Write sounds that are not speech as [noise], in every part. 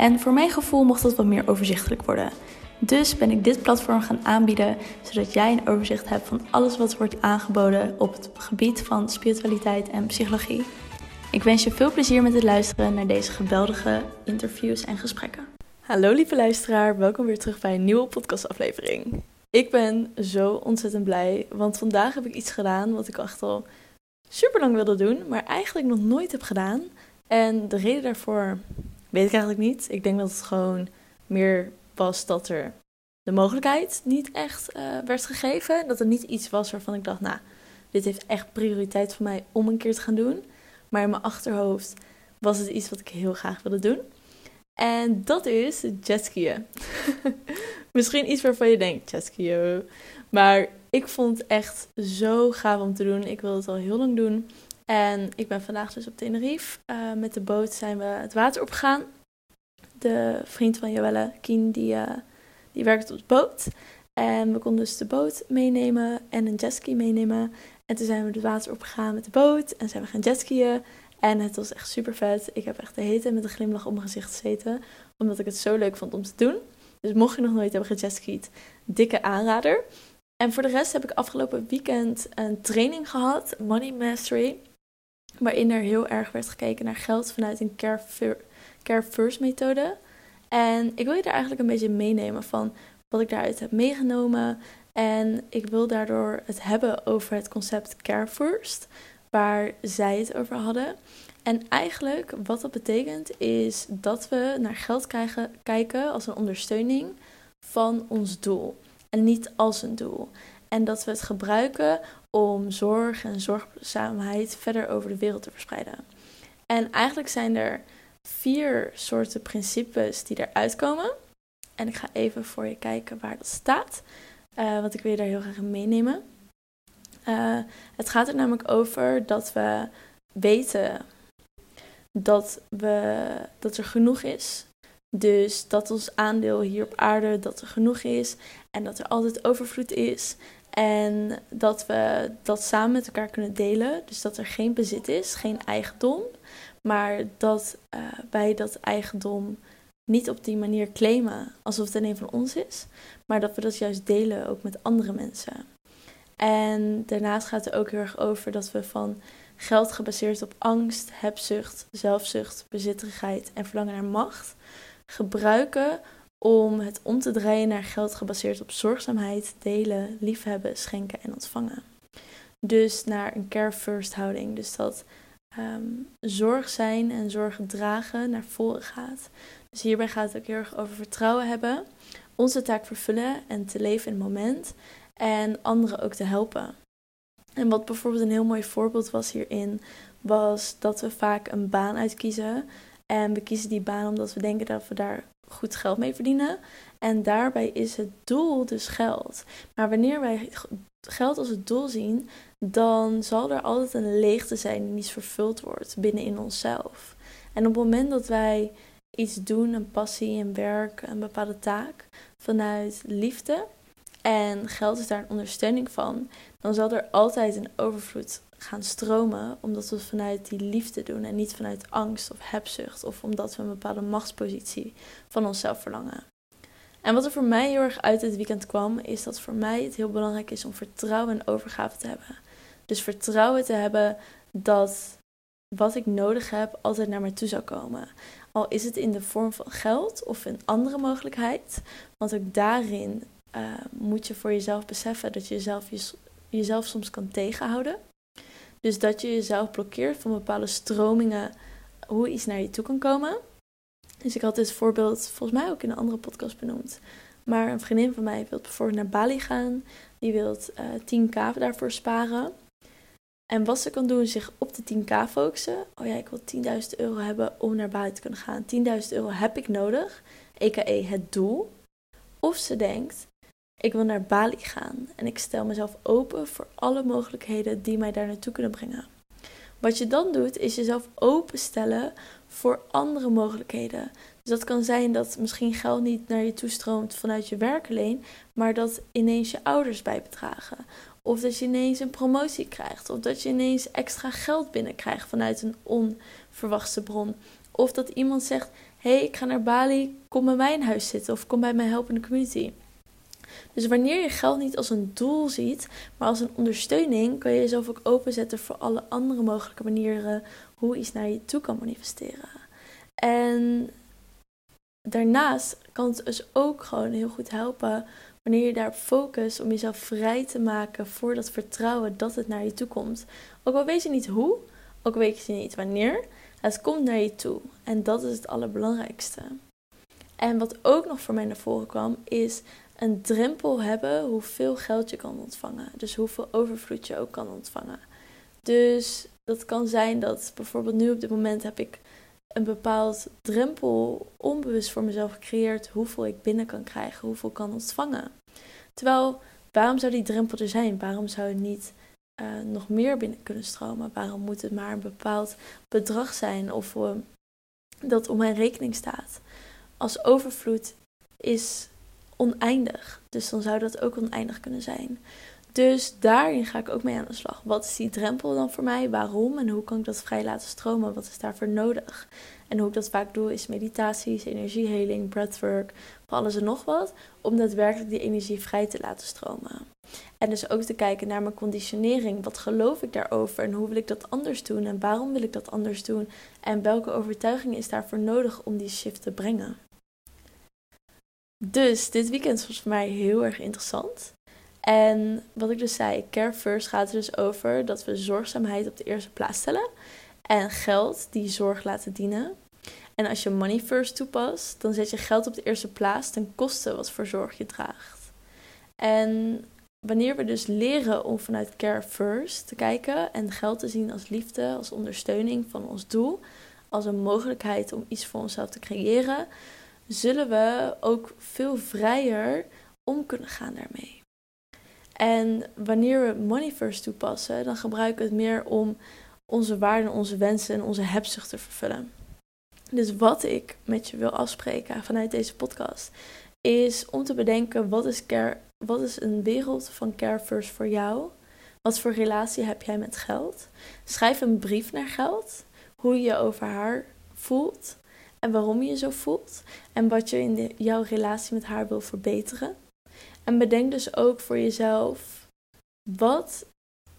En voor mijn gevoel mocht dat wat meer overzichtelijk worden. Dus ben ik dit platform gaan aanbieden, zodat jij een overzicht hebt van alles wat wordt aangeboden op het gebied van spiritualiteit en psychologie. Ik wens je veel plezier met het luisteren naar deze geweldige interviews en gesprekken. Hallo lieve luisteraar, welkom weer terug bij een nieuwe podcastaflevering. Ik ben zo ontzettend blij, want vandaag heb ik iets gedaan wat ik echt al super lang wilde doen, maar eigenlijk nog nooit heb gedaan. En de reden daarvoor weet ik eigenlijk niet. Ik denk dat het gewoon meer was dat er de mogelijkheid niet echt uh, werd gegeven. Dat er niet iets was waarvan ik dacht, nou, dit heeft echt prioriteit voor mij om een keer te gaan doen. Maar in mijn achterhoofd was het iets wat ik heel graag wilde doen. En dat is jetskiën. [laughs] Misschien iets waarvan je denkt, jetskiën. Maar ik vond het echt zo gaaf om te doen. Ik wilde het al heel lang doen. En ik ben vandaag dus op Tenerife. Uh, met de boot zijn we het water opgegaan. De vriend van Joelle, Kien, die, uh, die werkt op de boot. En we konden dus de boot meenemen en een jetski meenemen. En toen zijn we het water opgegaan met de boot en zijn we gaan jetskiën. En het was echt super vet. Ik heb echt de hele met een glimlach op mijn gezicht gezeten. Omdat ik het zo leuk vond om te doen. Dus mocht je nog nooit hebben gejetskied, dikke aanrader. En voor de rest heb ik afgelopen weekend een training gehad, Money Mastery. Waarin er heel erg werd gekeken naar geld vanuit een care, first methode. En ik wil je daar eigenlijk een beetje meenemen van wat ik daaruit heb meegenomen. En ik wil daardoor het hebben over het concept care first, waar zij het over hadden. En eigenlijk wat dat betekent is dat we naar geld kijken als een ondersteuning van ons doel en niet als een doel. En dat we het gebruiken om zorg en zorgzaamheid verder over de wereld te verspreiden. En eigenlijk zijn er vier soorten principes die eruit komen. En ik ga even voor je kijken waar dat staat, uh, want ik wil je daar heel graag in meenemen. Uh, het gaat er namelijk over dat we weten dat, we, dat er genoeg is. Dus dat ons aandeel hier op aarde dat er genoeg is en dat er altijd overvloed is. En dat we dat samen met elkaar kunnen delen. Dus dat er geen bezit is, geen eigendom. Maar dat uh, wij dat eigendom niet op die manier claimen alsof het een van ons is. Maar dat we dat juist delen ook met andere mensen. En daarnaast gaat het ook heel erg over dat we van geld gebaseerd op angst, hebzucht, zelfzucht, bezitterigheid en verlangen naar macht gebruiken om het om te draaien naar geld gebaseerd op zorgzaamheid, delen, liefhebben, schenken en ontvangen. Dus naar een care first houding. Dus dat um, zorg zijn en zorg dragen naar voren gaat. Dus hierbij gaat het ook heel erg over vertrouwen hebben, onze taak vervullen en te leven in het moment en anderen ook te helpen. En wat bijvoorbeeld een heel mooi voorbeeld was hierin, was dat we vaak een baan uitkiezen. En we kiezen die baan omdat we denken dat we daar goed geld mee verdienen. En daarbij is het doel dus geld. Maar wanneer wij geld als het doel zien, dan zal er altijd een leegte zijn die niet vervuld wordt binnenin onszelf. En op het moment dat wij iets doen, een passie, een werk, een bepaalde taak, vanuit liefde en geld is daar een ondersteuning van, dan zal er altijd een overvloed gaan stromen, omdat we het vanuit die liefde doen en niet vanuit angst of hebzucht of omdat we een bepaalde machtspositie van onszelf verlangen. En wat er voor mij heel erg uit dit weekend kwam, is dat voor mij het heel belangrijk is om vertrouwen en overgave te hebben. Dus vertrouwen te hebben dat wat ik nodig heb altijd naar mij toe zal komen. Al is het in de vorm van geld of een andere mogelijkheid. Want ook daarin uh, moet je voor jezelf beseffen dat je jezelf, jezelf soms kan tegenhouden. Dus dat je jezelf blokkeert van bepaalde stromingen, hoe iets naar je toe kan komen. Dus ik had dit voorbeeld volgens mij ook in een andere podcast benoemd. Maar een vriendin van mij wil bijvoorbeeld naar Bali gaan. Die wil uh, eh, 10k daarvoor sparen. En wat ze kan doen is zich op de 10k focussen. Oh ja, ik wil 10.000 euro hebben om naar Bali te kunnen gaan. 10.000 euro heb ik nodig. a.k.a. het doel. Of ze denkt, ik wil naar Bali gaan en ik stel mezelf open voor alle mogelijkheden die mij daar naartoe kunnen brengen. Wat je dan doet, is jezelf openstellen voor andere mogelijkheden. Dus dat kan zijn dat misschien geld niet naar je toestroomt vanuit je werk alleen, maar dat ineens je ouders bijbedragen. Of dat je ineens een promotie krijgt. Of dat je ineens extra geld binnenkrijgt vanuit een onverwachte bron. Of dat iemand zegt: hey, ik ga naar Bali, kom bij mij in huis zitten of kom bij mij helpen in de community. Dus wanneer je geld niet als een doel ziet, maar als een ondersteuning, kan je jezelf ook openzetten voor alle andere mogelijke manieren hoe iets naar je toe kan manifesteren. En daarnaast kan het dus ook gewoon heel goed helpen wanneer je daarop focust om jezelf vrij te maken voor dat vertrouwen dat het naar je toe komt. Ook al weet je niet hoe, ook al weet je niet wanneer, het komt naar je toe. En dat is het allerbelangrijkste. En wat ook nog voor mij naar voren kwam, is een drempel hebben hoeveel geld je kan ontvangen. Dus hoeveel overvloed je ook kan ontvangen. Dus dat kan zijn dat bijvoorbeeld nu op dit moment heb ik een bepaald drempel onbewust voor mezelf gecreëerd hoeveel ik binnen kan krijgen, hoeveel kan ontvangen. Terwijl, waarom zou die drempel er zijn? Waarom zou het niet uh, nog meer binnen kunnen stromen? Waarom moet het maar een bepaald bedrag zijn of uh, dat op mijn rekening staat? Als overvloed is oneindig. Dus dan zou dat ook oneindig kunnen zijn. Dus daarin ga ik ook mee aan de slag. Wat is die drempel dan voor mij? Waarom? En hoe kan ik dat vrij laten stromen? Wat is daarvoor nodig? En hoe ik dat vaak doe is meditaties, energieheling, breathwork, van alles en nog wat. Om daadwerkelijk die energie vrij te laten stromen. En dus ook te kijken naar mijn conditionering. Wat geloof ik daarover en hoe wil ik dat anders doen? En waarom wil ik dat anders doen? En welke overtuiging is daarvoor nodig om die shift te brengen? Dus dit weekend was voor mij heel erg interessant. En wat ik dus zei, Care First gaat er dus over dat we zorgzaamheid op de eerste plaats stellen. En geld die zorg laten dienen. En als je Money First toepast, dan zet je geld op de eerste plaats ten koste wat voor zorg je draagt. En wanneer we dus leren om vanuit Care First te kijken en geld te zien als liefde, als ondersteuning van ons doel, als een mogelijkheid om iets voor onszelf te creëren, zullen we ook veel vrijer om kunnen gaan daarmee. En wanneer we Money First toepassen, dan gebruiken we het meer om onze waarden, onze wensen en onze hebzucht te vervullen. Dus wat ik met je wil afspreken vanuit deze podcast, is om te bedenken wat is, care, wat is een wereld van Care First voor jou? Wat voor relatie heb jij met geld? Schrijf een brief naar geld, hoe je je over haar voelt en waarom je je zo voelt en wat je in de, jouw relatie met haar wil verbeteren. En bedenk dus ook voor jezelf wat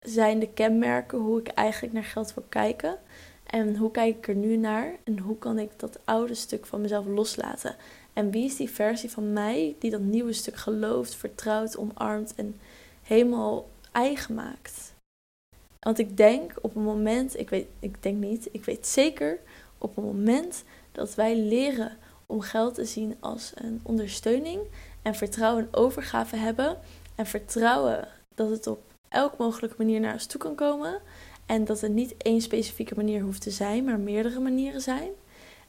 zijn de kenmerken hoe ik eigenlijk naar geld wil kijken en hoe kijk ik er nu naar en hoe kan ik dat oude stuk van mezelf loslaten. En wie is die versie van mij die dat nieuwe stuk gelooft, vertrouwt, omarmt en helemaal eigen maakt. Want ik denk op een moment, ik weet, ik denk niet, ik weet zeker, op een moment dat wij leren om geld te zien als een ondersteuning en vertrouwen en overgave hebben en vertrouwen dat het op elke mogelijke manier naar ons toe kan komen en dat het niet één specifieke manier hoeft te zijn, maar meerdere manieren zijn.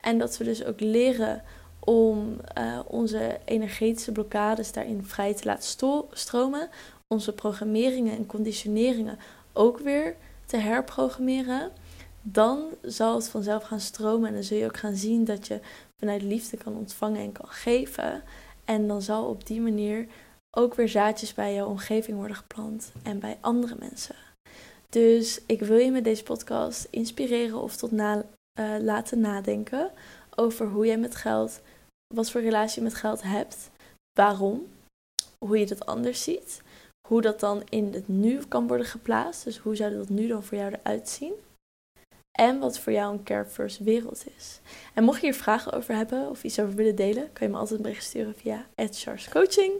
En dat we dus ook leren om uh, onze energetische blokkades daarin vrij te laten stromen, onze programmeringen en conditioneringen ook weer te herprogrammeren dan zal het vanzelf gaan stromen en dan zul je ook gaan zien dat je vanuit liefde kan ontvangen en kan geven. En dan zal op die manier ook weer zaadjes bij jouw omgeving worden geplant en bij andere mensen. Dus ik wil je met deze podcast inspireren of tot na, uh, laten nadenken over hoe jij met geld, wat voor relatie je met geld hebt, waarom, hoe je dat anders ziet, hoe dat dan in het nu kan worden geplaatst. Dus hoe zou dat nu dan voor jou eruit zien? En wat voor jou een Care First wereld is. En mocht je hier vragen over hebben of iets over willen delen, kan je me altijd een bericht sturen via Coaching.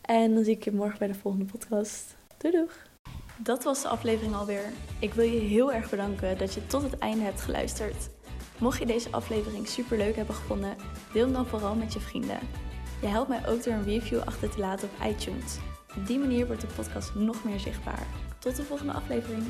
En dan zie ik je morgen bij de volgende podcast. Doei doeg! Dat was de aflevering alweer. Ik wil je heel erg bedanken dat je tot het einde hebt geluisterd. Mocht je deze aflevering super leuk hebben gevonden, deel hem dan vooral met je vrienden. Je helpt mij ook door een review achter te laten op iTunes. Op die manier wordt de podcast nog meer zichtbaar. Tot de volgende aflevering.